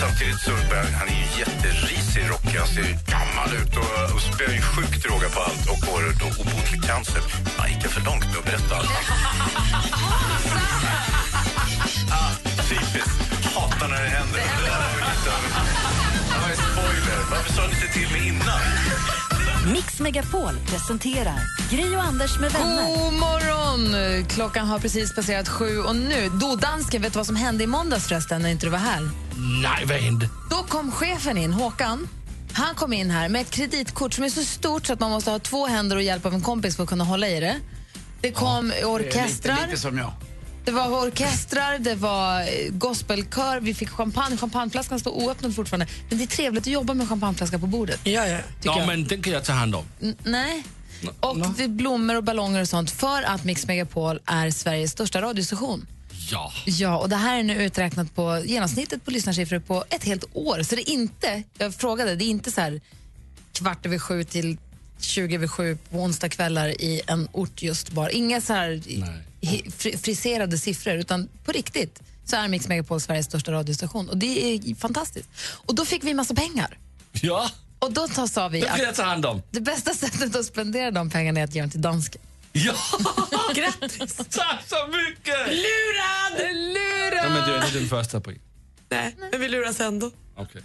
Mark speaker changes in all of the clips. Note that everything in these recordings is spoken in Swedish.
Speaker 1: Samtidigt så börjar han är ju jätterisig rockig. Han ser gammal ut och, och spelar ju sjukt droga på allt och får då obotlig cancer. Han gick för långt med att berätta allt? ah, typiskt. Hatar när det händer. Det där var lite av en spoiler. Varför sa ni inte till mig innan?
Speaker 2: Mix Megapol presenterar Gry och Anders med vänner.
Speaker 3: God morgon! Klockan har precis passerat sju och nu... Då, dansken, vet du vad som hände i måndags förresten när inte du var här?
Speaker 4: Nej, vad hände?
Speaker 3: Då kom chefen in, Håkan. Han kom in här med ett kreditkort som är så stort så att man måste ha två händer och hjälp av en kompis för att kunna hålla i det. Det kom orkestrar.
Speaker 4: Lite, lite som jag.
Speaker 3: Det var orkestrar, det var eh, gospelkör, vi fick champagne. Champagneflaskan står oöppnad fortfarande. Men det är trevligt att jobba med champagneflaska på bordet.
Speaker 4: Ja, ja. Ja,
Speaker 3: jag.
Speaker 4: men den kan jag ta hand om.
Speaker 3: N- nej. Och det är blommor och ballonger och sånt för att Mix Megapol är Sveriges största radiostation.
Speaker 4: Ja.
Speaker 3: Ja, och det här är nu uträknat på genomsnittet på lyssnarsiffror på ett helt år. Så det är inte, jag frågade, det är inte så här kvart över sju till 20 över sju på onsdagskvällar i en ort just bara. Inga så här
Speaker 4: Nej.
Speaker 3: Friserade siffror, utan på riktigt så är Mix Megapol Sveriges största radiostation. Och det är fantastiskt. Och då fick vi massa pengar.
Speaker 4: Ja,
Speaker 3: Och då ta, sa vi att
Speaker 4: ta hand om.
Speaker 3: det bästa sättet att spendera de pengarna är att ge dem till dansken.
Speaker 4: Ja! Grattis! Tack så mycket!
Speaker 5: Lurad!
Speaker 3: Lura!
Speaker 4: Ja, men det är den första april.
Speaker 5: Nej, men vi luras ändå.
Speaker 4: Okej.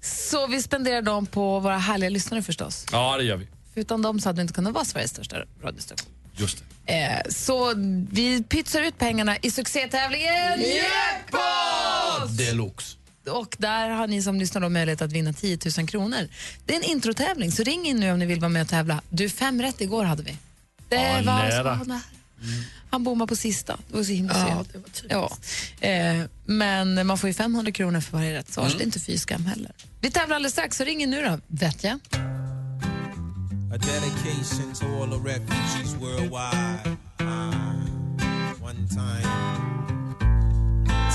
Speaker 3: Så vi spenderar dem på våra härliga lyssnare förstås.
Speaker 4: Ja, det gör vi.
Speaker 3: För utan dem så hade vi inte kunnat vara Sveriges största radiostation.
Speaker 4: Just det.
Speaker 3: Eh, så vi pytsar ut pengarna i succétävlingen Jackpot!
Speaker 4: Deluxe.
Speaker 3: Och där har ni som lyssnar då möjlighet att vinna 10 000 kronor. Det är en introtävling, så ring in nu om ni vill vara med och tävla. Du, fem rätt igår hade vi. Det
Speaker 4: Ja,
Speaker 3: var
Speaker 4: nära.
Speaker 3: så nära. Han bommade på sista. Det var så himla
Speaker 5: Ja.
Speaker 3: Ja. Eh, men man får ju 500 kronor för varje rätt svar, så det är inte fy heller. Vi tävlar alldeles strax, så ring in nu då, vet jag.
Speaker 6: A dedication to all the refugees worldwide. Uh, one time.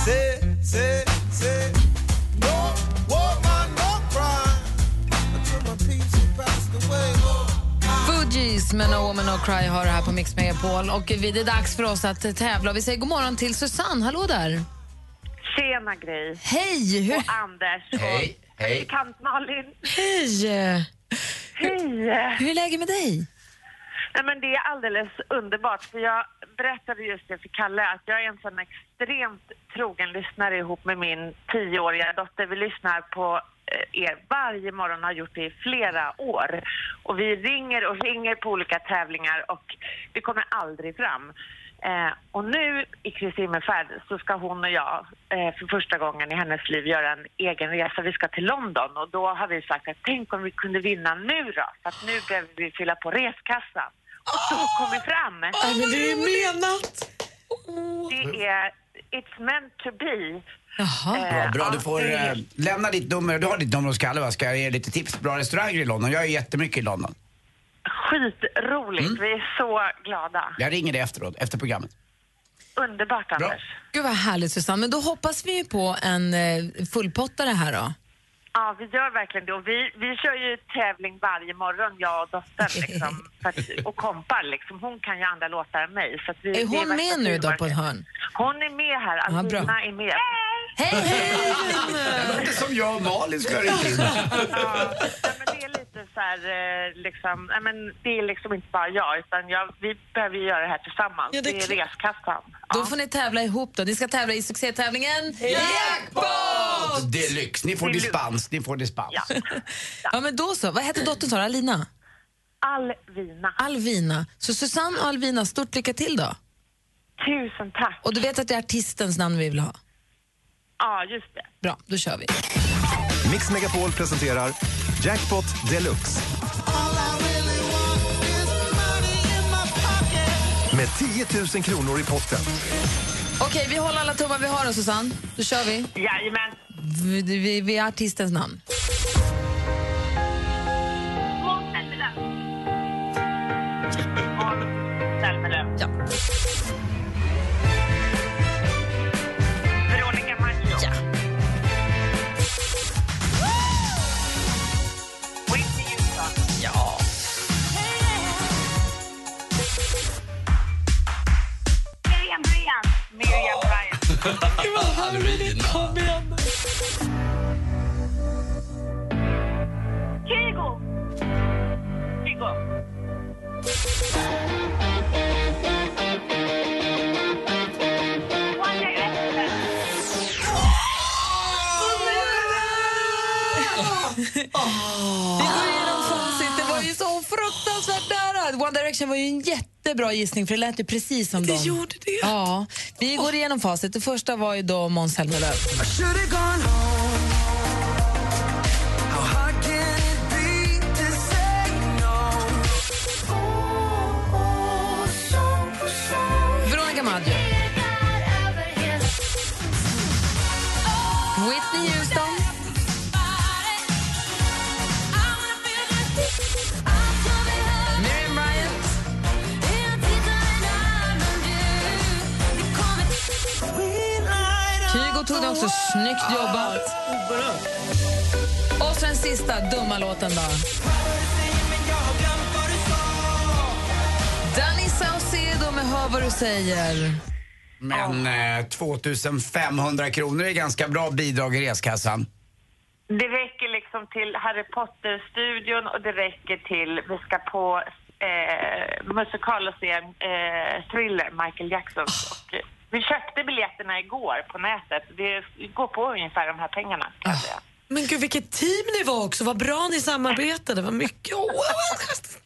Speaker 6: Say, say, say, no woman, no cry. Until my peace passed away.
Speaker 3: Fugees med No Woman No Cry har det här på Mix Megapol. Och det är dags för oss att tävla. Vi säger god morgon till Susanne. Hallå där.
Speaker 7: Tjena Gry
Speaker 3: Hej! Hur,
Speaker 7: och Anders
Speaker 4: Hej,
Speaker 7: och
Speaker 4: hej.
Speaker 7: praktikant Malin.
Speaker 3: hej!
Speaker 7: Hej!
Speaker 3: Hur är läget med dig?
Speaker 7: Nej, men det är alldeles underbart för jag berättade just det för Kalle att jag är en sån extremt trogen lyssnare ihop med min tioåriga dotter. Vi lyssnar på eh, er varje morgon har gjort det i flera år. Och vi ringer och ringer på olika tävlingar och vi kommer aldrig fram. Eh, och nu i Kristi himmelfärd så ska hon och jag eh, för första gången i hennes liv göra en egen resa. Vi ska till London och då har vi sagt att tänk om vi kunde vinna nu då. För att nu behöver vi fylla på reskassan. Och då kom vi fram.
Speaker 5: Nej, men det är menat.
Speaker 7: Det är It's meant to be.
Speaker 3: Jaha.
Speaker 7: Eh,
Speaker 8: Bra,
Speaker 7: ja,
Speaker 8: du får eh, lämna ditt nummer. Du har ditt nummer hos Kalle va? Ska jag ge lite tips? Bra restauranger i London. Jag är jättemycket i London.
Speaker 7: Skitroligt.
Speaker 8: Mm.
Speaker 7: Vi är så glada.
Speaker 8: Jag ringer dig efteråt, efter programmet.
Speaker 7: Underbart, Anders.
Speaker 3: Gud vad härligt Susanne. Men då hoppas vi ju på en eh, fullpottare här då.
Speaker 7: Ja, vi gör verkligen det. Och vi, vi kör ju tävling varje morgon, jag och dottern. Liksom, att, och kompar. Liksom. Hon kan ju andra låtar än mig. Så vi,
Speaker 3: Är hon med nu då på ett hörn?
Speaker 7: Hon är med här.
Speaker 3: Ja, bra.
Speaker 7: Alvina är med.
Speaker 3: Hej, hej!
Speaker 8: Det låter som jag och Malin.
Speaker 7: Ja, det är lite så här, eh, liksom, nej, men det är liksom inte bara jag, utan jag, vi behöver göra det här tillsammans.
Speaker 5: Ja, det är
Speaker 7: det är reskassan.
Speaker 3: Då
Speaker 7: Ja.
Speaker 3: får ni tävla ihop då. Ni ska tävla i succétävlingen Jackpot!
Speaker 8: Deluxe. Ni får dispens. Ni får dispens.
Speaker 7: Ja.
Speaker 3: Ja men då så. Vad heter dottern sa? Alina?
Speaker 7: Alvina.
Speaker 3: Alvina. Så Susanne och Alvina, stort lycka till då.
Speaker 7: Tusen tack.
Speaker 3: Och du vet att det är artistens namn vi vill ha?
Speaker 7: Ja, just det.
Speaker 3: Bra, då kör vi.
Speaker 9: Mix Megapol presenterar Jackpot Deluxe. Med 10 000 kronor i potten.
Speaker 3: Okej, vi håller alla tummar vi har då, Susanne. Då kör vi.
Speaker 7: Jajamän.
Speaker 3: Vi, vi, vi är artistens namn. Måns Zelmerlöw. Ja.
Speaker 4: Ballerina.
Speaker 5: Kom igen.
Speaker 7: Kygo! Kygo. One Direction.
Speaker 3: Vi går igenom facit. Det var ju så fruktansvärt nära. One Direction var ju en jättebra gissning för det lät ju precis som
Speaker 5: Det
Speaker 3: dem.
Speaker 5: gjorde det.
Speaker 3: Ja, vi går igenom facit. Det första var ju då Måns Zelmerlöw. Det också. Snyggt jobbat. Och så den sista dumma låten då. Danny Saucedo med Hör vad du säger.
Speaker 8: Men eh, 2500 kronor är ganska bra bidrag i reskassan.
Speaker 7: Det räcker liksom till Harry Potter-studion och det räcker till, vi ska på eh, musikal och se eh, Thriller, Michael Jackson. Och, eh, vi köpte biljetterna igår på nätet. Det går på ungefär de här pengarna kan säga.
Speaker 5: Men gud vilket team ni var också, vad bra ni samarbetade. Vad mycket... Oh,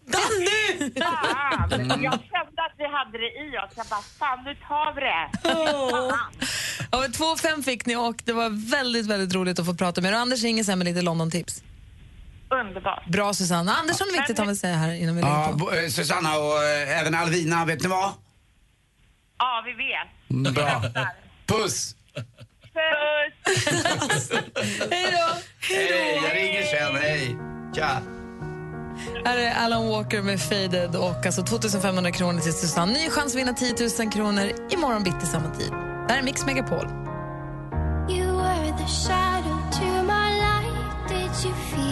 Speaker 5: Danny!
Speaker 7: Fan! Jag kände att vi hade det i oss. Jag bara, fan nu tar vi det. Fan.
Speaker 3: Ja, två fem fick ni och det var väldigt, väldigt roligt att få prata med er. Anders ringer sen med lite London-tips.
Speaker 7: Underbart.
Speaker 3: Bra Susanne. Andersson är viktigt att man säga här innan vi lägger
Speaker 8: Ja,
Speaker 3: på.
Speaker 8: Susanna och eh, även Alvina, vet ni vad?
Speaker 7: Ja, vi vet.
Speaker 8: Mm, Bra. Puss!
Speaker 7: Puss!
Speaker 3: Hej då!
Speaker 8: Hej, jag ringer sen. Hej. Tja.
Speaker 3: Här är Alan Walker med Faded och alltså 2500 kronor till Susanne. Ny chans att vinna 10 000 kronor imorgon bitti samma tid. Det här är Mix Megapol.
Speaker 10: You were the shadow to my light. Did you feel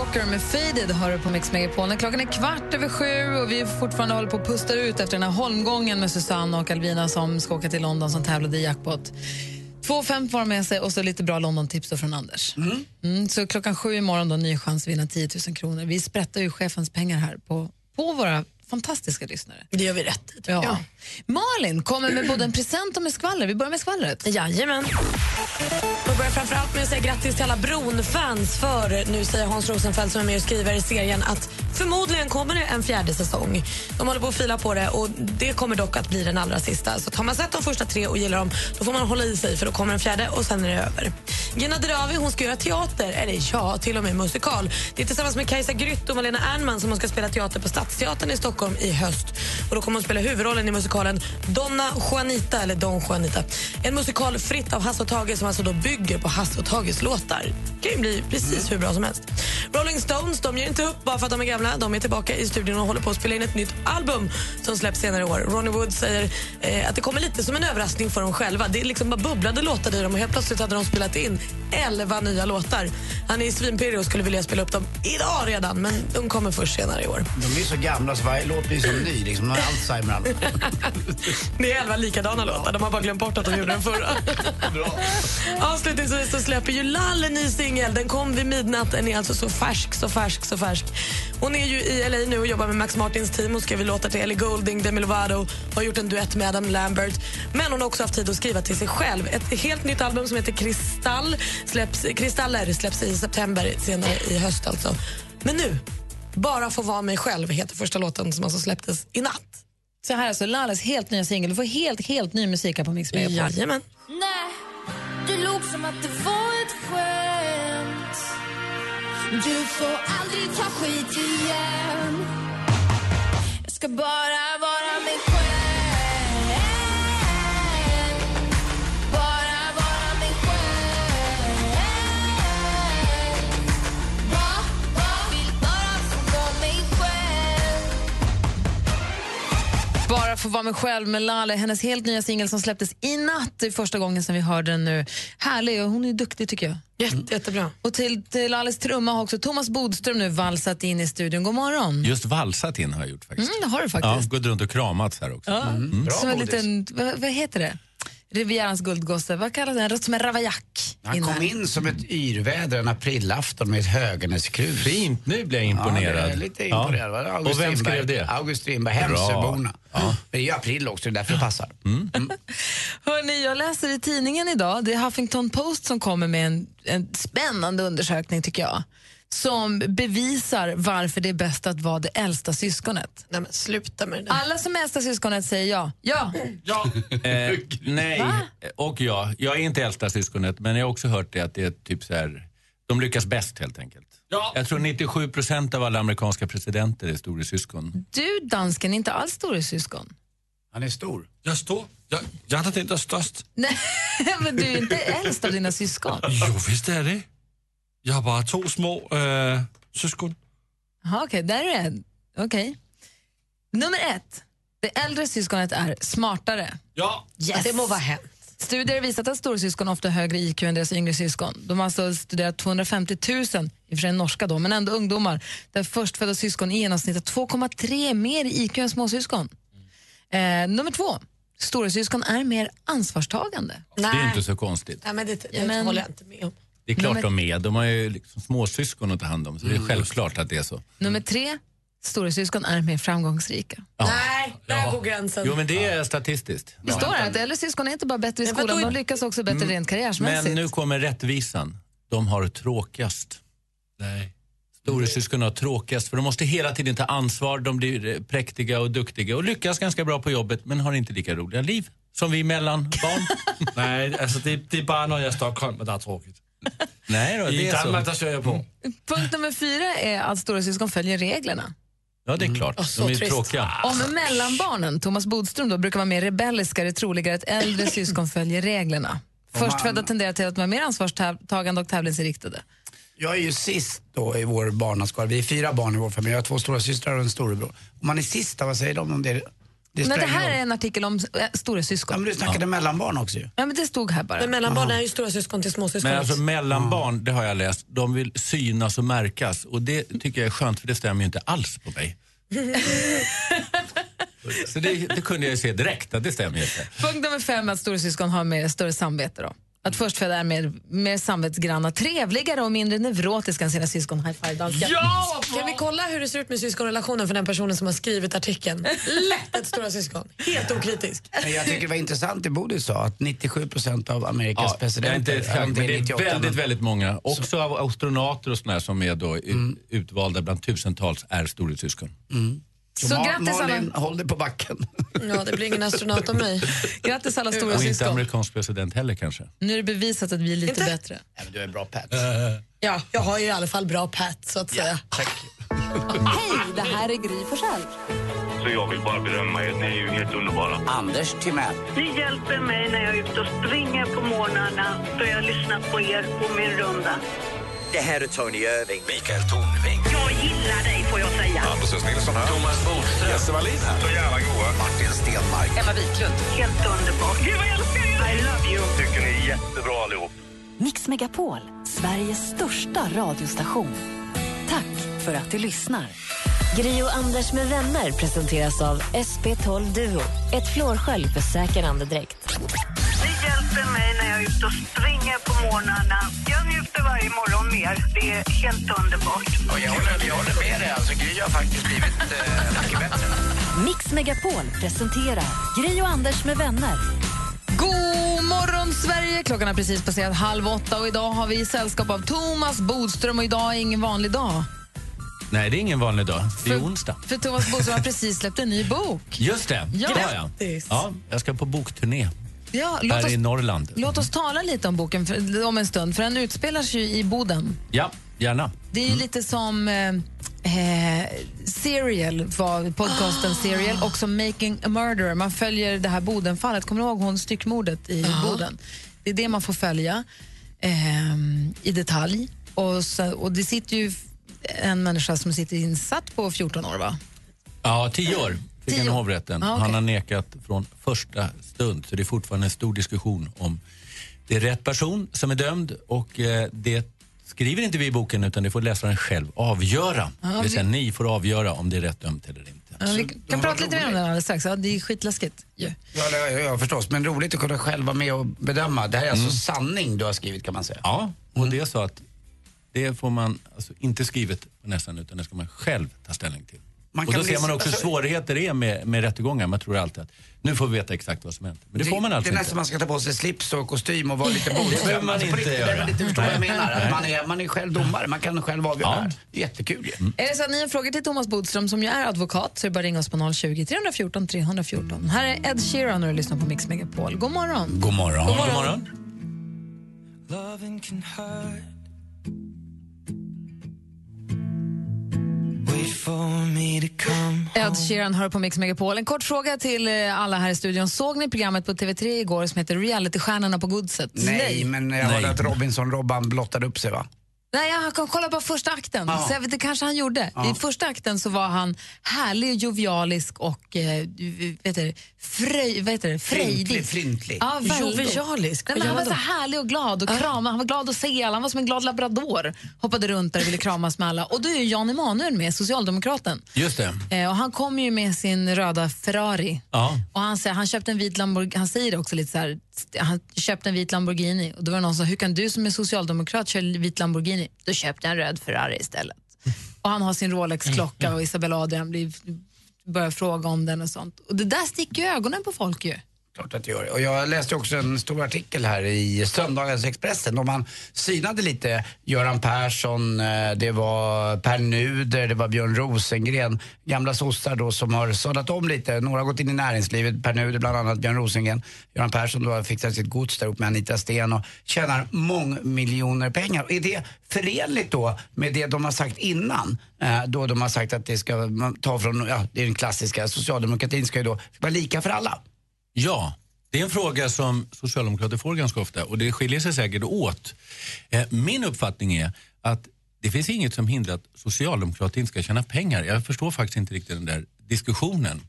Speaker 3: Walker med Faded har du på Mix Megapol. Klockan är kvart över sju och vi fortfarande håller på att pusta ut efter den här holmgången med Susanne och Alvina som ska åka till London som tävlade i jackpot. Två fem får med sig och så lite bra London-tips från Anders. Mm, så klockan sju imorgon då, ny chans att vinna 10 000 kronor. Vi sprättar ju chefens pengar här på, på våra fantastiska lyssnare.
Speaker 5: Det gör vi rätt
Speaker 3: Ja.
Speaker 5: jag.
Speaker 3: Malin kommer med både en present och med skvaller. Vi börjar med skvallret.
Speaker 5: Jajamän. Jag börjar framförallt med att säga grattis till alla Bron-fans för nu säger Hans Rosenfeldt som är med och skriver i serien att förmodligen kommer det en fjärde säsong. De håller på att fila på det och det kommer dock att bli den allra sista. Så har man sett de första tre och gillar dem då får man hålla i sig för då kommer en fjärde och sen är det över. Gina Dirawi hon ska göra teater, eller ja, till och med musikal. Det är tillsammans med Kajsa Grytt och Malena Ernman som hon ska spela teater på Stadsteatern i Stockholm i höst. Och då kommer hon spela huvudrollen i musikalen Donna Juanita, eller Don Juanita. En musikal fritt av Hasse och Tage som alltså då bygger på Hasse och Tages låtar. Det kan ju bli precis hur bra som helst. Rolling Stones de ger inte upp bara för att de är gamla. De är tillbaka i studion och håller på att spela in ett nytt album som släpps senare i år. Ronnie Wood säger eh, att det kommer lite som en överraskning för dem själva. Det är liksom bara bubblade låtar i dem och helt plötsligt hade de spelat in 11 nya låtar. Han är svinpirrig och skulle vilja spela upp dem idag redan men de kommer först senare i år.
Speaker 8: De är så gamla så varje låt blir som ny. Liksom. Har Alzheimer alla.
Speaker 5: Det är elva likadana låtar. De har bara glömt bort att de gjorde den förra. Avslutningsvis så släpper ju Lall en ny singel. Den kom vid midnatt. Den är alltså så färsk, så färsk, så färsk. Hon är ju i LA nu och jobbar med Max Martins team. Hon skriver låtar till Ellie Goulding, Demi Lovato har gjort en duett med Adam Lambert. Men hon har också haft tid att skriva till sig själv. Ett helt nytt album som heter Kristall släpps, Kristaller släpps i september, senare i höst alltså. Men nu, Bara få vara mig själv heter första låten som alltså släpptes i natt.
Speaker 3: Så här är alltså Lalles helt nya singel. Du får helt, helt ny musik här på Mix Megapol.
Speaker 5: Jajamän.
Speaker 10: Nej, du låg som att det var ett skämt Du får aldrig ta skit igen Jag ska bara bara få vara mig själv
Speaker 3: med Lale, hennes helt nya singel som släpptes i natt. Det är första gången som vi hörde den nu. Härlig och hon är duktig tycker jag.
Speaker 5: Jätte, jättebra.
Speaker 3: Och till, till Lales trumma har också Thomas Bodström nu valsat in i studion. God morgon.
Speaker 11: Just valsat in har jag gjort faktiskt.
Speaker 3: Mm, det har du
Speaker 11: Ja,
Speaker 3: faktiskt.
Speaker 11: gått runt och kramats här också.
Speaker 3: Ja.
Speaker 11: Mm.
Speaker 3: Som en liten, vad, vad heter det? Rivierans guldgosse. Vad kallas den? Som en ravaillac.
Speaker 8: Han kom in som ett yrväder en aprilafton med ett Höganäskrus.
Speaker 11: Fint, nu blir jag imponerad.
Speaker 8: Ja, det är lite
Speaker 11: Ja.
Speaker 8: imponerad. August
Speaker 11: Och vem skrev det?
Speaker 8: August Strindberg. Hemsöborna. Men det är ju april också, det är därför det passar.
Speaker 3: Hörrni, jag läser i tidningen idag, det är Huffington Post som kommer med en, en spännande undersökning tycker jag. Som bevisar varför det är bäst att vara det äldsta syskonet.
Speaker 5: Nej, men sluta med det där.
Speaker 3: Alla som är äldsta syskonet säger ja. Ja.
Speaker 11: Ja. Eh, nej,
Speaker 3: Va?
Speaker 11: och ja. Jag är inte äldsta syskonet, men jag har också hört det att det är typ så här, de lyckas bäst helt enkelt. Jag tror 97 procent av alla amerikanska presidenter är storasyskon.
Speaker 3: Du, dansken, är inte alls storasyskon.
Speaker 8: Han är stor.
Speaker 12: Jag är stor. Jag, jag är den der är störst.
Speaker 3: Nej, men du är inte äldst av dina syskon.
Speaker 12: Jo, visst är det. Jag har bara två små äh, syskon.
Speaker 3: Jaha, Okej, där är det. Okej. Nummer ett. Det äldre syskonet är smartare.
Speaker 12: Ja.
Speaker 3: Yes.
Speaker 5: Det må vara hänt.
Speaker 3: Studier har visat att storasyskon ofta har högre IQ än deras yngre syskon. De har alltså studerat 250 000, i och för sig norska då, men ändå ungdomar, där förstfödda syskon i genomsnitt har 2,3 mer i IQ än småsyskon. Eh, nummer två. Storasyskon är mer ansvarstagande.
Speaker 11: Det är inte så konstigt.
Speaker 5: Nej, men det, det
Speaker 3: men-
Speaker 5: håller jag inte med om.
Speaker 11: Det är klart
Speaker 3: Nummer-
Speaker 11: de är. De har ju liksom småsyskon att ta hand om, så det är självklart att det är så.
Speaker 3: Nummer tre. Storasyskon är mer framgångsrika.
Speaker 5: Nej, där går gränsen.
Speaker 11: Jo, men det är statistiskt.
Speaker 3: Det står här att äldre syskon är inte bara bättre i
Speaker 5: Men
Speaker 3: skolan, de lyckas också bättre rent karriärsmässigt.
Speaker 11: Men nu kommer rättvisan. De har tråkigast.
Speaker 12: Nej.
Speaker 11: Storasyskon har tråkigast, för de måste hela tiden ta ansvar. De blir eh, präktiga och duktiga och lyckas ganska bra på jobbet, men har inte lika roliga liv som vi mellanbarn.
Speaker 12: Nej, alltså det, det är bara när jag är i Stockholm, men det är tråkigt.
Speaker 11: Nej då,
Speaker 12: I
Speaker 11: det är
Speaker 12: Danmark
Speaker 11: så.
Speaker 12: där kör jag på.
Speaker 3: Punkt nummer fyra är att storasyskon följer reglerna.
Speaker 11: Ja, det är klart.
Speaker 3: Åh, så
Speaker 11: De är
Speaker 3: trist.
Speaker 11: tråkiga.
Speaker 3: Om mellanbarnen, Thomas Bodström, då, brukar vara mer rebelliska är det troligare att äldre syskon följer reglerna. Förstfödda tenderar till att vara mer ansvarstagande och tävlingsinriktade.
Speaker 8: Jag är ju sist då i vår barnaskara. Vi är fyra barn i vår familj. Jag har två stora systrar och en storebror. Om man är sista, vad säger de om det? Det, spelar
Speaker 3: det här är en artikel om äh, storasyskon.
Speaker 8: Ja, men du snackade mellanbarn också ju.
Speaker 3: Ja, men det stod här bara.
Speaker 5: Men mellanbarn är ju storasyskon till småsyskon.
Speaker 11: Men alltså mellanbarn, det har jag läst, de vill synas och märkas. Och det tycker jag är skönt, för det stämmer ju inte alls på mig. Så det, det kunde jag ju se direkt, att det stämmer ju inte.
Speaker 3: Punkt nummer fem är att storasyskon har mer, större samvete. Då. Att förstfödda är mer, mer samvetsgranna, trevligare och mindre neurotiska än sina syskon. High five, dansken.
Speaker 5: Ja! Kan vi kolla hur det ser ut med syskonrelationen för den personen som har skrivit artikeln? Lätt ett stora syskon. Helt okritisk.
Speaker 8: Men jag tycker det var intressant det Bodil sa, att 97 procent av Amerikas
Speaker 11: Ja,
Speaker 8: presidenter...
Speaker 11: inte exakt, det är
Speaker 8: 98,
Speaker 11: väldigt,
Speaker 8: men-
Speaker 11: väldigt många. Också av astronauter och såna som är då ut- utvalda bland tusentals är storasyskon.
Speaker 8: Så,
Speaker 3: Så
Speaker 8: Ma-
Speaker 3: grattis alla-
Speaker 8: Malin, håll dig på backen.
Speaker 5: Ja, det blir ingen astronaut av mig.
Speaker 3: Grattis alla
Speaker 11: Och inte amerikansk president heller kanske.
Speaker 3: Nu är det bevisat att vi är lite
Speaker 5: Inte?
Speaker 3: bättre.
Speaker 8: Nej, men du är bra Pat.
Speaker 5: Ja, jag har ju i alla fall bra pat så att säga.
Speaker 2: Hej, det här är Gry Forssell.
Speaker 1: Så jag vill bara berömma er, ni är ju helt underbara.
Speaker 8: Anders Timell.
Speaker 7: Ni hjälper mig när jag är ute och springer på morgnarna då jag lyssnar på er på min runda.
Speaker 13: Det här är Tony Irving.
Speaker 1: Mikael Tornving.
Speaker 7: Jag gillar dig får jag säga.
Speaker 1: Anders S. Nilsson här. Thomas Bodström. Jesse Wallin här. Så jävla goa. Martin Stenmark.
Speaker 3: Emma Wiklund.
Speaker 7: Helt underbart. Gud vad jag älskar er! I love you.
Speaker 1: Tycker ni är jättebra allihop.
Speaker 2: Mix Megapol, Sveriges största radiostation. Tack för att du lyssnar.
Speaker 14: Gri och Anders med vänner presenteras av SP12 Duo. Ett flårskölj för säker andedräkt.
Speaker 7: Ni hjälper mig när jag är ute och springer morgnarna. Jag njuter varje morgon mer. Det är helt underbart.
Speaker 8: Och jag, håller, jag håller med dig. Alltså, Gry har faktiskt blivit eh, mycket bättre.
Speaker 2: Mix Megapol presenterar Gri och Anders med vänner.
Speaker 3: God morgon, Sverige! Klockan har precis passerat halv åtta och idag har vi sällskap av Thomas Bodström och idag är ingen vanlig dag.
Speaker 11: Nej, det är ingen vanlig dag. Det är
Speaker 3: För-
Speaker 11: onsdag.
Speaker 3: För Thomas Bodström har precis släppt en ny bok.
Speaker 11: Just det,
Speaker 3: Ja.
Speaker 11: det har jag.
Speaker 3: Grattis.
Speaker 11: Ja, jag ska på bokturné
Speaker 3: Ja, låt,
Speaker 11: här
Speaker 3: oss,
Speaker 11: i Norrland.
Speaker 3: låt oss tala lite om boken för, om en stund, för den utspelar sig ju i Boden.
Speaker 11: Ja, gärna.
Speaker 3: Det är ju lite som eh, eh, Serial, var podcasten Serial, och som Making a Murderer. Man följer det här Bodenfallet. Kommer du ihåg hon styckmordet i Boden? Det är det man får följa eh, i detalj. Och, så, och det sitter ju en människa som sitter insatt på 14 år, va?
Speaker 11: Ja, tio år fick han i hovrätten.
Speaker 3: Ah, okej.
Speaker 11: Han har nekat från första stund. Så det är fortfarande en stor diskussion om det är rätt person som är dömd och eh, det skriver inte vi i boken utan det får läsaren själv avgöra.
Speaker 3: Ja,
Speaker 11: det vill säga ni får avgöra om det är rätt dömt eller inte.
Speaker 3: Ja, vi kan prata lite mer om det alldeles strax. Ja, det är skitläskigt. ju.
Speaker 8: Ja, ja, ja, förstås. Men roligt att kunna själv vara med och bedöma. Det här är alltså sanning du har skrivit kan man säga.
Speaker 11: Ja, och det är så att det får man alltså inte skrivet på nästan utan det ska man själv ta ställning till.
Speaker 8: Man
Speaker 11: och
Speaker 8: kan
Speaker 11: då ser man också hur
Speaker 8: alltså-
Speaker 11: svårigheter det är med, med rättegångar. Man tror alltid att nu får vi veta exakt vad som hänt. Men det, får man
Speaker 8: det
Speaker 11: alltså
Speaker 8: är
Speaker 11: inte.
Speaker 8: nästan man ska ta på sig slips och kostym och vara lite
Speaker 11: Det behöver man
Speaker 8: Alltså,
Speaker 11: inte göra.
Speaker 8: förstår vad jag menar. Man, är, man är själv domare, man kan själv avgöra.
Speaker 11: Ja.
Speaker 8: Det är jättekul ju.
Speaker 3: Är det så att ni har frågor till Thomas Bodström som ju är advokat så är det bara att ringa oss på 020 314 314. Här är Ed Sheeran och du lyssnar på Mix Megapol. God morgon.
Speaker 8: God morgon.
Speaker 3: God morgon.
Speaker 6: Loving can hurt. Wait
Speaker 3: Ed Sheeran hör på Mix Megapol. En kort fråga till eh, alla här i studion. Såg ni programmet på TV3 igår som heter Realitystjärnorna på godset?
Speaker 8: Nej, men jag hörde att Robinson-Robban blottade upp sig va?
Speaker 3: Nej, jag kan kolla på första akten.
Speaker 8: Ja.
Speaker 3: Så jag vet, det kanske han gjorde.
Speaker 8: Ja.
Speaker 3: I första akten så var han härlig och jovialisk och eh, vet du, det? frejdig. Ja, väldigt.
Speaker 5: Jovialisk?
Speaker 3: Nej, han var så härlig och glad och kramade. Han var glad att se alla. Han var som en glad labrador. Hoppade runt där och ville kramas med alla. Och då är ju Jan Emanuel med, socialdemokraten.
Speaker 11: Just det.
Speaker 3: Eh, och han kom ju med sin röda Ferrari.
Speaker 11: Ja.
Speaker 3: Och han, säger, han köpte en vit Lamborghini, han säger det också lite så här, han köpte en vit Lamborghini och då var det någon som sa, hur kan du som är socialdemokrat köra en vit Lamborghini? Då köpte jag en röd Ferrari istället. Och han har sin Rolex-klocka och Isabella Adrian blir, börjar fråga om den och sånt. Och det där sticker ju ögonen på folk ju.
Speaker 8: Klart att det gör. Och jag läste också en stor artikel här i söndagens Expressen om man synade lite Göran Persson, eh, det var Per Nuder, det var Björn Rosengren, gamla sossar då som har sadlat om lite. Några har gått in i näringslivet, Per Nuder bland annat, Björn Rosengren. Göran Persson då har fixat sitt gods där uppe med Anita Sten och tjänar mångmiljoner pengar. Och är det förenligt då med det de har sagt innan? Eh, då de har sagt att det ska man ta från, ja det är den klassiska, socialdemokratin ska ju då vara lika för alla.
Speaker 11: Ja, det är en fråga som socialdemokrater får ganska ofta och det skiljer sig säkert åt. Eh, Min uppfattning är att det finns inget som hindrar att socialdemokrater inte ska tjäna pengar. Jag förstår faktiskt inte riktigt den där diskussionen.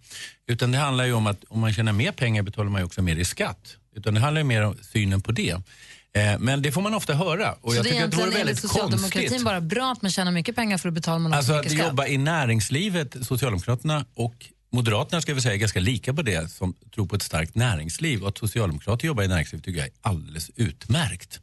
Speaker 11: Utan det handlar ju om att om man tjänar mer pengar betalar man ju också mer i skatt. Utan det handlar ju mer om synen på det. Eh, Men det får man ofta höra. Och
Speaker 3: så
Speaker 11: jag
Speaker 3: det är
Speaker 11: att det
Speaker 3: egentligen enligt socialdemokratin
Speaker 11: konstigt.
Speaker 3: bara bra att man tjänar mycket pengar för att betala man också
Speaker 11: Alltså att
Speaker 3: mycket skatt?
Speaker 11: jobba i näringslivet, Socialdemokraterna och Moderaterna ska vi säga är ganska lika på det som tror på ett starkt näringsliv och att Socialdemokrater jobbar i näringslivet tycker jag är alldeles utmärkt.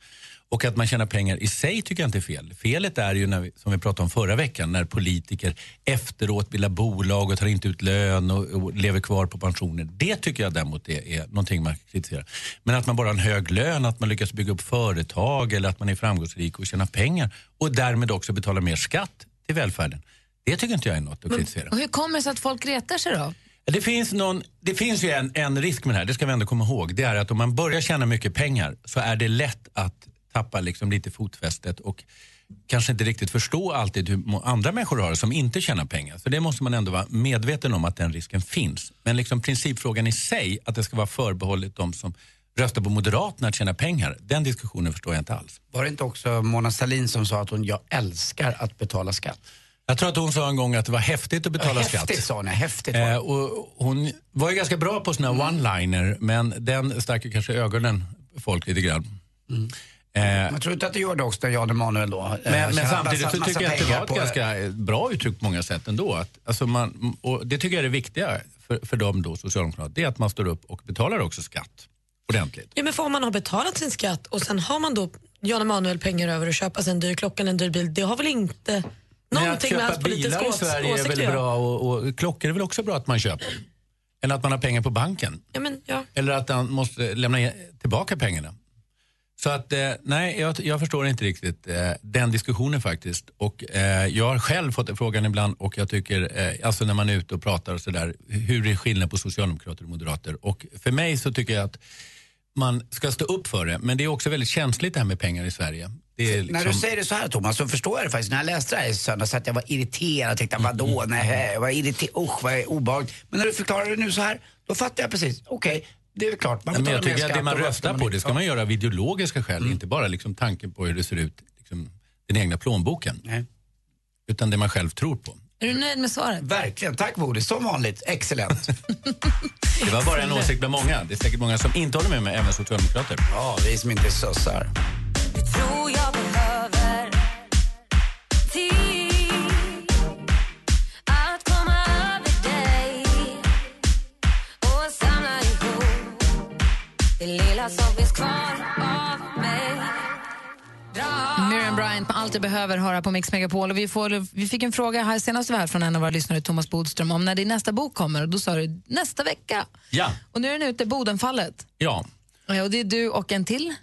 Speaker 11: Och att man tjänar pengar i sig tycker jag inte är fel. Felet är ju, när vi, som vi pratade om förra veckan, när politiker efteråt bildar bolag och tar inte ut lön och, och lever kvar på pensioner. Det tycker jag däremot är, är någonting man kritiserar. Men att man bara har en hög lön, att man lyckas bygga upp företag eller att man är framgångsrik och tjänar pengar och därmed också betalar mer skatt till välfärden. Det tycker inte jag är något att kritisera.
Speaker 3: Och hur kommer det sig att folk retar sig då?
Speaker 11: Det finns, någon, det finns ju en, en risk med det här, det ska vi ändå komma ihåg. Det är att om man börjar tjäna mycket pengar så är det lätt att tappa liksom lite fotfästet och kanske inte riktigt förstå alltid hur andra människor har det som inte tjänar pengar. Så det måste man ändå vara medveten om att den risken finns. Men liksom principfrågan i sig, att det ska vara förbehållet de som röstar på Moderaterna att tjäna pengar, den diskussionen förstår jag inte alls.
Speaker 8: Var det inte också Mona Sahlin som sa att hon, jag älskar att betala skatt?
Speaker 11: Jag tror att hon sa en gång att det var häftigt att betala
Speaker 8: Ja,
Speaker 11: skatt.
Speaker 8: häftigt sa hon, häftigt var det.
Speaker 11: Eh, och hon var ju ganska bra på såna one-liner, men den stack ju kanske ögonen på folk lite grann. Eh,
Speaker 8: Jag tror inte att det gör det också när Jan Emanuel då. eh,
Speaker 11: men, men
Speaker 8: tjänar
Speaker 11: samtidigt
Speaker 8: massa-
Speaker 11: så tycker jag att det var ett ganska eh, bra uttryck på många sätt ändå. Att, alltså man, och det tycker jag är det viktiga för, för dem då, Socialdemokraterna, det är att man står upp och betalar också skatt ordentligt.
Speaker 5: Ja, men för om man har betalat sin skatt och sen har man då Jan Emanuel pengar över att köpa sig en dyr klocka eller en dyr bil, det har väl inte
Speaker 11: Att
Speaker 5: någonting med
Speaker 11: köpa
Speaker 5: hans politiska
Speaker 11: bilar i Sverige är
Speaker 5: att
Speaker 11: väl bra och, och klockor är väl också bra att man köper. Än att man har pengar på banken.
Speaker 5: Ja, men, ja.
Speaker 11: Eller att han måste lämna tillbaka pengarna. Så att, eh, nej, jag, jag förstår inte riktigt eh, den diskussionen faktiskt. Och eh, jag har själv fått frågan ibland och jag tycker, eh, alltså när man är ute och pratar och sådär, hur är skillnaden på socialdemokrater och moderater? Och för mig så tycker jag att man ska stå upp för det, men det är också väldigt känsligt det här med pengar i Sverige. Är
Speaker 8: När du
Speaker 11: liksom-
Speaker 8: säger det så här Thomas så förstår jag det faktiskt. När jag läste det här i söndags att jag var irriterad och tänkte vadå, nej, jag var irriterad, usch vad obehagligt. Men när du förklarar det nu så här, då fattar jag precis. Okej, det är väl klart. Man
Speaker 11: men jag tycker att det man röstar
Speaker 8: man
Speaker 11: på det ska man göra av ideologiska skäl, inte bara liksom tanken på hur det ser ut, liksom, den egna plånboken. Utan det man själv tror på.
Speaker 3: Är du nöjd med svaret?
Speaker 8: Verkligen. Tack Bodil. Som vanligt. Excellent.
Speaker 11: Det var bara en åsikt med många. Det är säkert många som inte håller med mig, även socialdemokrater.
Speaker 8: Ja, vi som inte är sossar.
Speaker 10: det lilla som finns kvar.
Speaker 3: Miriam Bryant med Allt du behöver höra på Mix Megapol. Och vi, får, vi fick en fråga här senast här från en av våra lyssnare, Thomas Bodström, om när din nästa bok kommer. Och då sa du nästa vecka.
Speaker 11: Ja.
Speaker 3: Och nu är den ute, Bodenfallet.
Speaker 11: Ja.
Speaker 3: Ja, Och det är du och en till.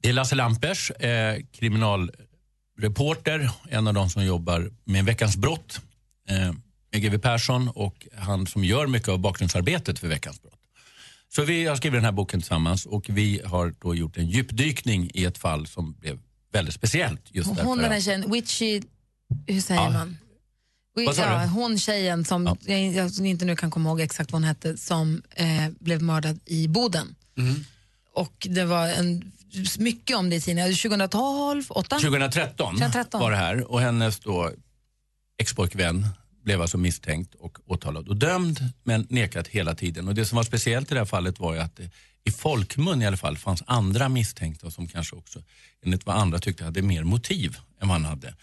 Speaker 11: Det är Lasse Lampers, eh, kriminalreporter, en av de som jobbar med Veckans brott eh, med GW Persson och han som gör mycket av bakgrundsarbetet för Veckans brott. Så vi har skrivit den här boken tillsammans och vi har då gjort en djupdykning i ett fall som blev väldigt speciellt. Just
Speaker 3: Och
Speaker 11: därför
Speaker 3: hon den här tjejen, Witchy, hur säger
Speaker 11: Ja.
Speaker 3: man?
Speaker 11: Vad sa
Speaker 3: ja,
Speaker 11: du?
Speaker 3: hon tjejen som jag, jag inte nu kan komma ihåg exakt vad hon hette, som eh, blev mördad i Boden.
Speaker 11: Mm.
Speaker 3: Och det var en, mycket om det i tidningen. 2012, 8?
Speaker 11: 2013,
Speaker 3: 2013.
Speaker 11: var det här och hennes då expojkvän blev alltså misstänkt och åtalad och dömd men nekat hela tiden. Och Det som var speciellt i det här fallet var ju att i folkmun i alla fall fanns andra misstänkta som kanske också enligt vad andra tyckte hade mer motiv än vad han hade.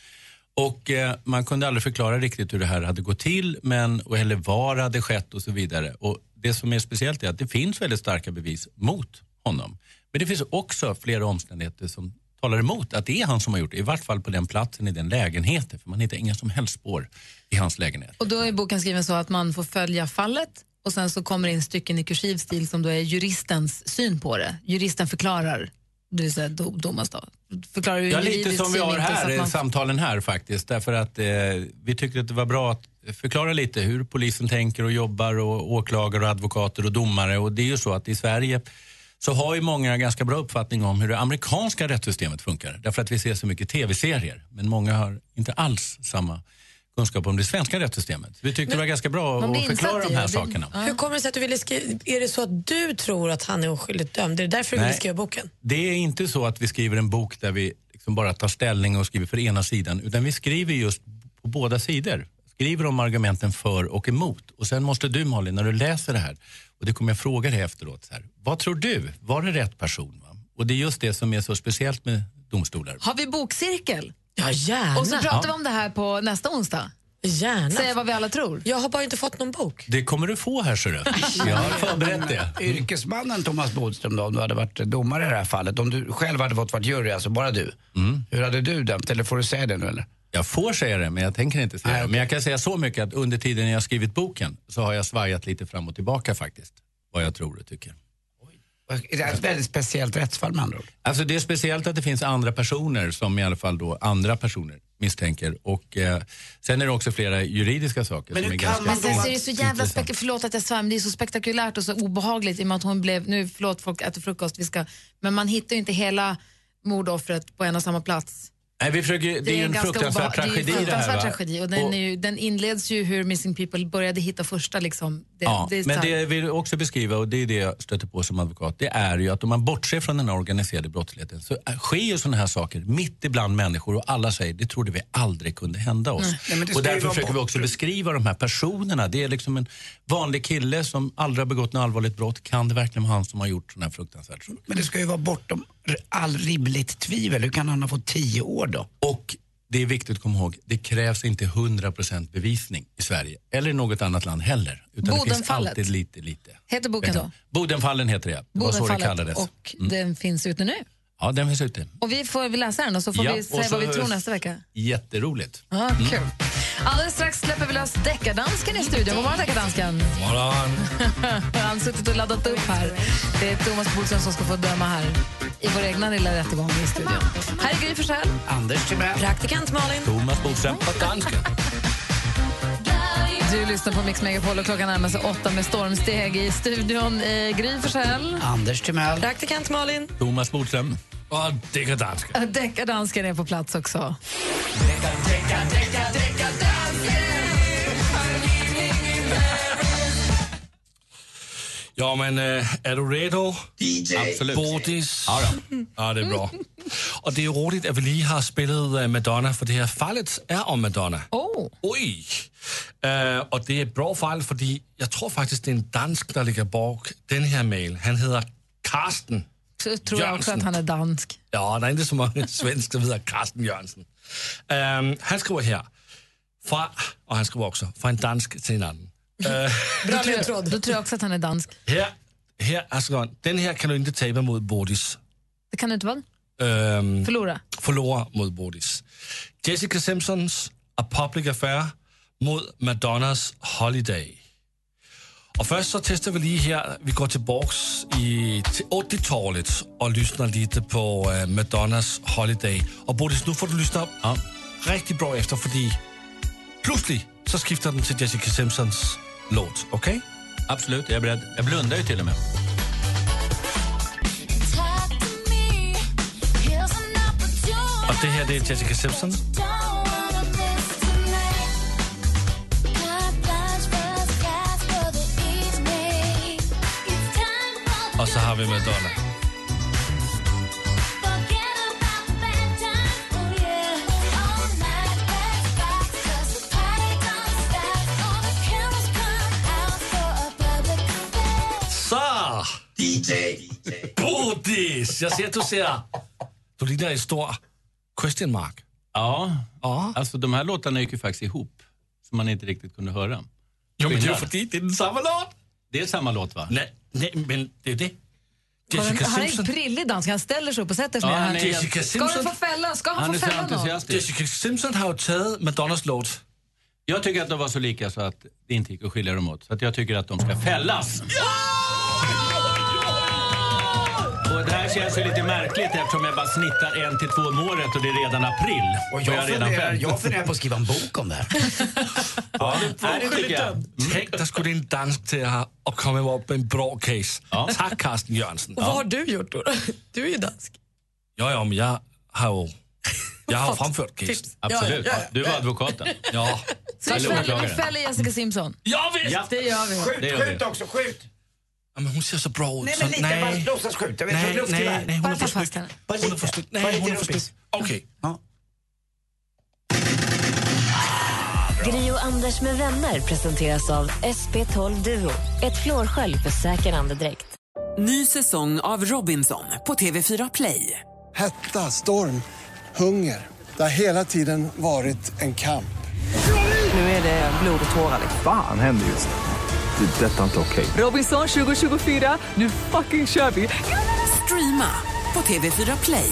Speaker 11: Och eh, Man kunde aldrig förklara riktigt hur det här hade gått till men, och, eller var det hade skett och så vidare. Och Det som är speciellt är att det finns väldigt starka bevis mot honom. Men det finns också flera omständigheter som talar emot att det är han som har gjort det. I vart fall på den platsen, i den lägenheten. För man hittar inga som helst spår i hans lägenhet.
Speaker 3: Och då är boken skriven så att man får följa fallet och sen så kommer det in stycken i kursiv stil som då är juristens syn på det. Juristen förklarar, det vill säga do- Thomas då, förklarar
Speaker 11: Ja, lite som vi har här,
Speaker 3: man-
Speaker 11: samtalen här faktiskt. Därför att eh, vi tycker att det var bra att förklara lite hur polisen tänker och jobbar och åklagare och advokater och domare. Och det är ju så att i Sverige så har ju många ganska bra uppfattning om hur det amerikanska rättssystemet funkar. Därför att vi ser så mycket tv-serier. Men många har inte alls samma kunskap om det svenska rättssystemet. Vi tyckte det var ganska bra att förklara de här
Speaker 5: det.
Speaker 11: sakerna.
Speaker 5: Hur kommer det sig att du ville skriva... Är det så att du tror att han är oskyldigt dömd? Är det därför du
Speaker 11: Nej.
Speaker 5: ville skriva boken?
Speaker 11: Det är inte så att vi skriver en bok där vi liksom bara tar ställning och skriver för ena sidan, utan vi skriver just på båda sidor. Skriver om argumenten för och emot. Och sen måste du Malin, när du läser det här, och det kommer jag fråga dig efteråt, så här, vad tror du? Var det rätt person? Va? Och det är just det som är så speciellt med domstolar.
Speaker 3: Har vi bokcirkel?
Speaker 5: Ja, gärna.
Speaker 3: Och så pratar
Speaker 11: Ja.
Speaker 3: vi om det här på nästa onsdag.
Speaker 5: Gärna.
Speaker 3: Säga vad vi alla tror.
Speaker 5: Jag har bara inte fått någon bok.
Speaker 11: Det kommer du få här, ser du. Jag har förberett det.
Speaker 8: Yrkesmannen Thomas Bodström då, om du hade varit domare i det här fallet, om du själv hade fått vara jury, alltså bara du. Hur hade du dömt? Eller får du säga det nu eller?
Speaker 11: Jag får säga det, men jag tänker inte säga det. Men jag kan säga så mycket att under tiden jag skrivit boken så har jag svajat lite fram och tillbaka faktiskt. Vad jag tror och tycker.
Speaker 8: Det är ett väldigt speciellt rättsfall med andra ord.
Speaker 11: Alltså det är speciellt att det finns andra personer som i alla fall då andra personer misstänker. Och eh, sen är det också flera juridiska saker
Speaker 8: Men
Speaker 11: som är ganska
Speaker 3: Men sen så är det så jävla spek- förlåt att jag svär, men det är så spektakulärt och så obehagligt i och med att hon blev, nu förlåt folk äter frukost, vi ska, men man hittar ju inte hela mordoffret på en och samma plats.
Speaker 11: Nej, vi försöker, det, är ju en
Speaker 3: ganska
Speaker 11: fruktansvärd tragedi
Speaker 3: Det är en
Speaker 11: det här. va?
Speaker 3: tragedi och den,
Speaker 11: Och-
Speaker 3: är ju, den inleds ju hur Missing People började hitta första liksom. Det,
Speaker 11: ja,
Speaker 3: det är
Speaker 11: men det jag vill också beskriva, och det är det jag stöter på som advokat, det är ju att om man bortser från den här organiserade brottsligheten så sker ju sådana här saker mitt ibland människor och alla säger det trodde vi aldrig kunde hända oss.
Speaker 8: Nej, det
Speaker 11: och därför försöker vi också beskriva de här personerna. Det är liksom en vanlig kille som aldrig har begått något allvarligt brott. Kan det verkligen vara han som har gjort sån här fruktansvärd sak?
Speaker 8: Men det ska ju vara bortom all rimligt tvivel. Hur kan han ha fått tio år då?
Speaker 11: Och det är viktigt att komma ihåg, det krävs inte 100% bevisning i Sverige eller i något annat land heller. Utan det finns
Speaker 3: Bodenfallet.
Speaker 11: alltid lite, lite.
Speaker 3: Heter boken då?
Speaker 11: Bodenfallen heter det. Det var så det
Speaker 3: Bodenfallet
Speaker 11: kallades. Mm.
Speaker 3: och den finns ute nu.
Speaker 11: Ja, den finns ute.
Speaker 3: Och vi får vi läsa den och så får
Speaker 11: Ja,
Speaker 3: vi säga vad vi tror nästa vecka.
Speaker 11: Jätteroligt.
Speaker 3: Ja,
Speaker 11: Mm.
Speaker 3: Alldeles strax släpper vi lös deckardansken i studion. God morgon deckardansken. Han har suttit och laddat upp här. Det är Thomas Bodström som ska få döma här i vår egna lilla rättegång i studion. Här är Gry Forssell.
Speaker 8: Anders Timell.
Speaker 5: Praktikant Malin.
Speaker 11: Thomas Bodström.
Speaker 8: Och dansken.
Speaker 3: Du lyssnar på Mix Megapol och klockan närmar sig åtta med stormsteg i studion. Eh, Gry Forssell.
Speaker 8: Anders Timell.
Speaker 5: Praktikant Malin.
Speaker 11: Thomas Bodström.
Speaker 12: Och deckardansken.
Speaker 3: Deckardansken är på plats också.
Speaker 12: Ja, men äh, är du redo?
Speaker 11: Absolut.
Speaker 12: Bodis?
Speaker 11: Ja,
Speaker 12: Ja, det är bra. Och det är roligt att vi lige har spelat eh, Madonna, för det här fallet är om Madonna.
Speaker 3: Oh.
Speaker 12: Oj! Eh, och det är ett bra fall, för jag tror faktiskt det är en dansk, der ligger bak den här mail. Han heter Karsten.
Speaker 3: Så tror jag också att han är dansk.
Speaker 12: Ja, der er ikke så mange svensker, der hedder Carsten Jørgensen. Um, han skriver her, fra, og han skriver også, fra en dansk til en anden. Uh,
Speaker 3: Bra ledtråd. Då tror jag också att han är dansk.
Speaker 12: her, her er skriveren, den her kan du ikke tabe mod Bodis.
Speaker 3: Det kan du inte vara?
Speaker 12: Um,
Speaker 3: Förlora.
Speaker 12: Förlora mod Bodis. Jessica Simpsons A Public Affair mod Madonnas Holiday. Og først så tester vi lige her, vi går tilbage i, til 80-talet og lyssnar lite på uh, Madonnas Holiday. Og Bodis, nu får du lyssna ja. rigtig bra efter, fordi pludselig så skifter den til Jessica Simpsons låt, okay?
Speaker 11: Absolut, jag är beredd. Jag blundar ju till och med.
Speaker 12: Og det her, det er Jessica Simpson. Og så har vi Madonna. DJ! Bodis! Jag ser att du ser... Du ligner en stor question mark.
Speaker 11: Ja,
Speaker 12: ja.
Speaker 11: alltså de här låtarna gick ju faktiskt ihop. Som man inte riktigt kunde höra.
Speaker 12: Jo, men det är för det är samma låt.
Speaker 11: Det är samma låt va?
Speaker 12: Nej, nej men det är det.
Speaker 3: Han,
Speaker 12: Jessica
Speaker 3: han är prillig dansk. Han ställer sig upp och sätter sig
Speaker 12: Ja,
Speaker 3: ner.
Speaker 12: han
Speaker 3: Han,
Speaker 12: Jessica
Speaker 3: ska du
Speaker 12: Simpson.
Speaker 3: få fälla? Ska han, få fälla någon?
Speaker 12: Jessica Simpson har ju tagit Madonnas låt.
Speaker 11: Jag tycker att de var så lika så att det inte gick att skilja dem åt. Så att jag tycker att de ska fällas. Och det här känns ju lite märkligt eftersom jag bara snittar en till två om året och det är redan april.
Speaker 8: Och
Speaker 11: jag
Speaker 8: jag,
Speaker 11: är redan
Speaker 8: funderar, jag funderar på att skriva en bok om det här.
Speaker 11: Ja, det, det tycker jag.
Speaker 12: Tänk, der skulle en dansk til at, at komme op med en bra case. Tak, Carsten Jørgensen.
Speaker 5: Och vad har du gjort då? Du är ju dansk.
Speaker 12: Jo, jo, men jeg har jo jeg har jo fremført casen.
Speaker 11: Absolut. Du var advokaten.
Speaker 12: Ja.
Speaker 3: Så vi fäller, vi fäller Jessica Simpson.
Speaker 12: Ja, visst!
Speaker 11: Ja.
Speaker 3: Det gör vi.
Speaker 8: Skjut,
Speaker 11: Det gör vi.
Speaker 8: skjut också, skjut!
Speaker 12: Ja, men hun ser så bra ud.
Speaker 8: Nej, men lite. Jag vet
Speaker 12: nej,
Speaker 8: inte,
Speaker 12: nej, nej, er
Speaker 3: ta
Speaker 12: for
Speaker 3: fast
Speaker 12: snygg. for snygg.
Speaker 8: Bara
Speaker 12: Nej, er for
Speaker 8: rumpis.
Speaker 12: snygg. Okay.
Speaker 8: Ja.
Speaker 14: Gri och Anders med vänner presenteras av SP12 Duo. Ett flårskölj för säker andedräkt.
Speaker 15: Ny säsong av Robinson på TV4 Play.
Speaker 16: Hetta, storm, hunger. Det har hela tiden varit en kamp.
Speaker 15: Nu är det blod och tårar. liksom.
Speaker 9: Fan händer just nu. Det. är Detta är inte okej.
Speaker 15: Robinson 2024, nu fucking kör vi! Streama på TV4 Play.